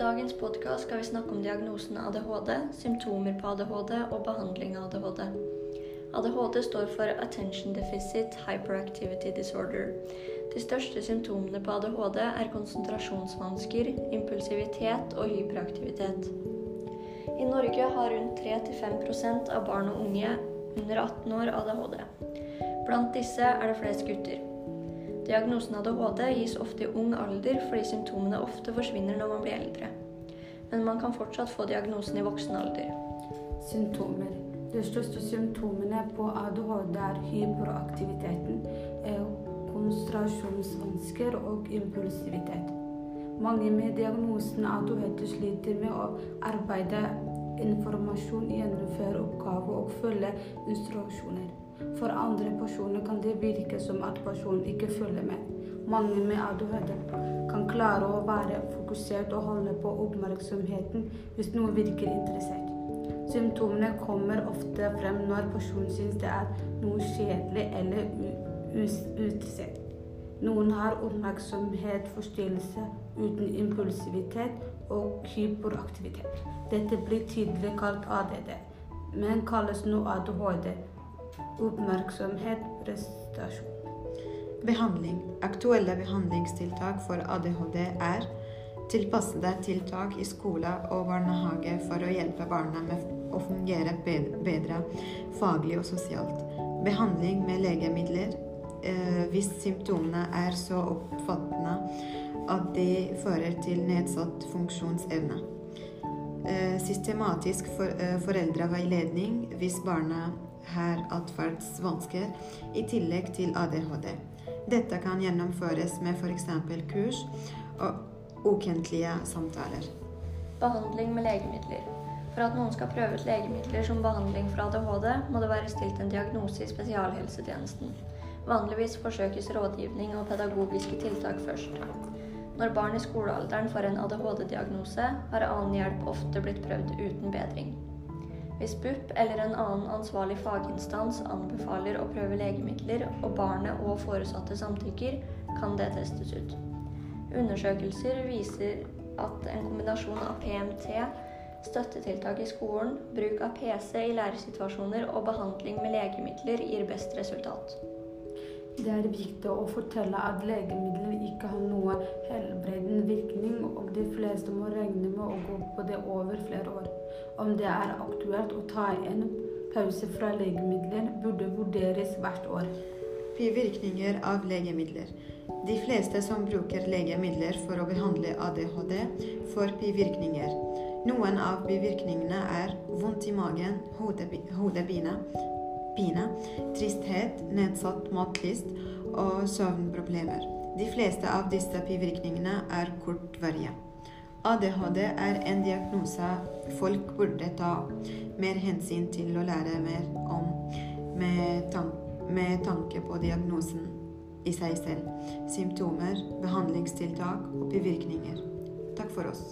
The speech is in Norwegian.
dagens podkast skal vi snakke om diagnosen ADHD, symptomer på ADHD og behandling av ADHD. ADHD står for Attention Deficit Hyperactivity Disorder. De største symptomene på ADHD er konsentrasjonsvansker, impulsivitet og hyperaktivitet. I Norge har rundt 3-5% av barn og unge under 18 år ADHD. Blant disse er det flest gutter. Diagnosen ADHD gis ofte i ung alder fordi symptomene ofte forsvinner når man blir eldre. Men man kan fortsatt få diagnosen i voksen alder. Symptomer. De største symptomene på ADHD er hyperaktiviteten, eh, konsentrasjonsvansker og impulsivitet. Mange med diagnosen ADHD sliter med å arbeide informasjon, gjennomføre oppgaver og følge instruksjoner. For andre personer kan det virke som at personen ikke følger med. Mange med ADHD kan klare å være fokusert og holde på oppmerksomheten hvis noe virker interessert. Symptomene kommer ofte frem når personen syns det er noe kjedelig eller utsett. Noen har oppmerksomhetsforstyrrelse uten impulsivitet og hyperaktivitet. Dette blir tidlig kalt ADD, men kalles nå ADHD. Oppmerksomhet, prestasjon. Behandling. Aktuelle behandlingstiltak for ADHD er tilpassede tiltak i skole og barnehage for å hjelpe barna med å fungere bedre faglig og sosialt. Behandling med legemidler eh, hvis symptomene er så oppfattende at de fører til nedsatt funksjonsevne. Eh, systematisk for, eh, foreldreveiledning hvis barna har atferdsvansker, i tillegg til ADHD. Dette kan gjennomføres med f.eks. kurs og ukentlige samtaler. Behandling med legemidler. For at noen skal prøve ut legemidler som behandling for ADHD, må det være stilt en diagnose i spesialhelsetjenesten. Vanligvis forsøkes rådgivning og pedagogiske tiltak først. Når barn i skolealderen får en ADHD-diagnose, har annen hjelp ofte blitt prøvd uten bedring. Hvis BUP eller en annen ansvarlig faginstans anbefaler å prøve legemidler, og barnet og foresatte samtykker, kan det testes ut. Undersøkelser viser at en kombinasjon av PMT, støttetiltak i skolen, bruk av PC i læresituasjoner og behandling med legemidler gir best resultat. Det er viktig å fortelle at legemidler ikke har noe helbredende virkning, og de fleste må regne med å gå på det over flere år. Om det er aktuelt å ta en pause fra legemidler, burde vurderes hvert år. Bivirkninger av legemidler. De fleste som bruker legemidler for å behandle ADHD, får bivirkninger. Noen av bivirkningene er vondt i magen, hodepine, pine, tristhet, nedsatt matlyst og søvnproblemer. De fleste av disse bivirkningene er kortvarige. ADHD er en diagnose folk burde ta mer hensyn til å lære mer om med, tan med tanke på diagnosen i seg selv, symptomer, behandlingstiltak og bivirkninger. Takk for oss.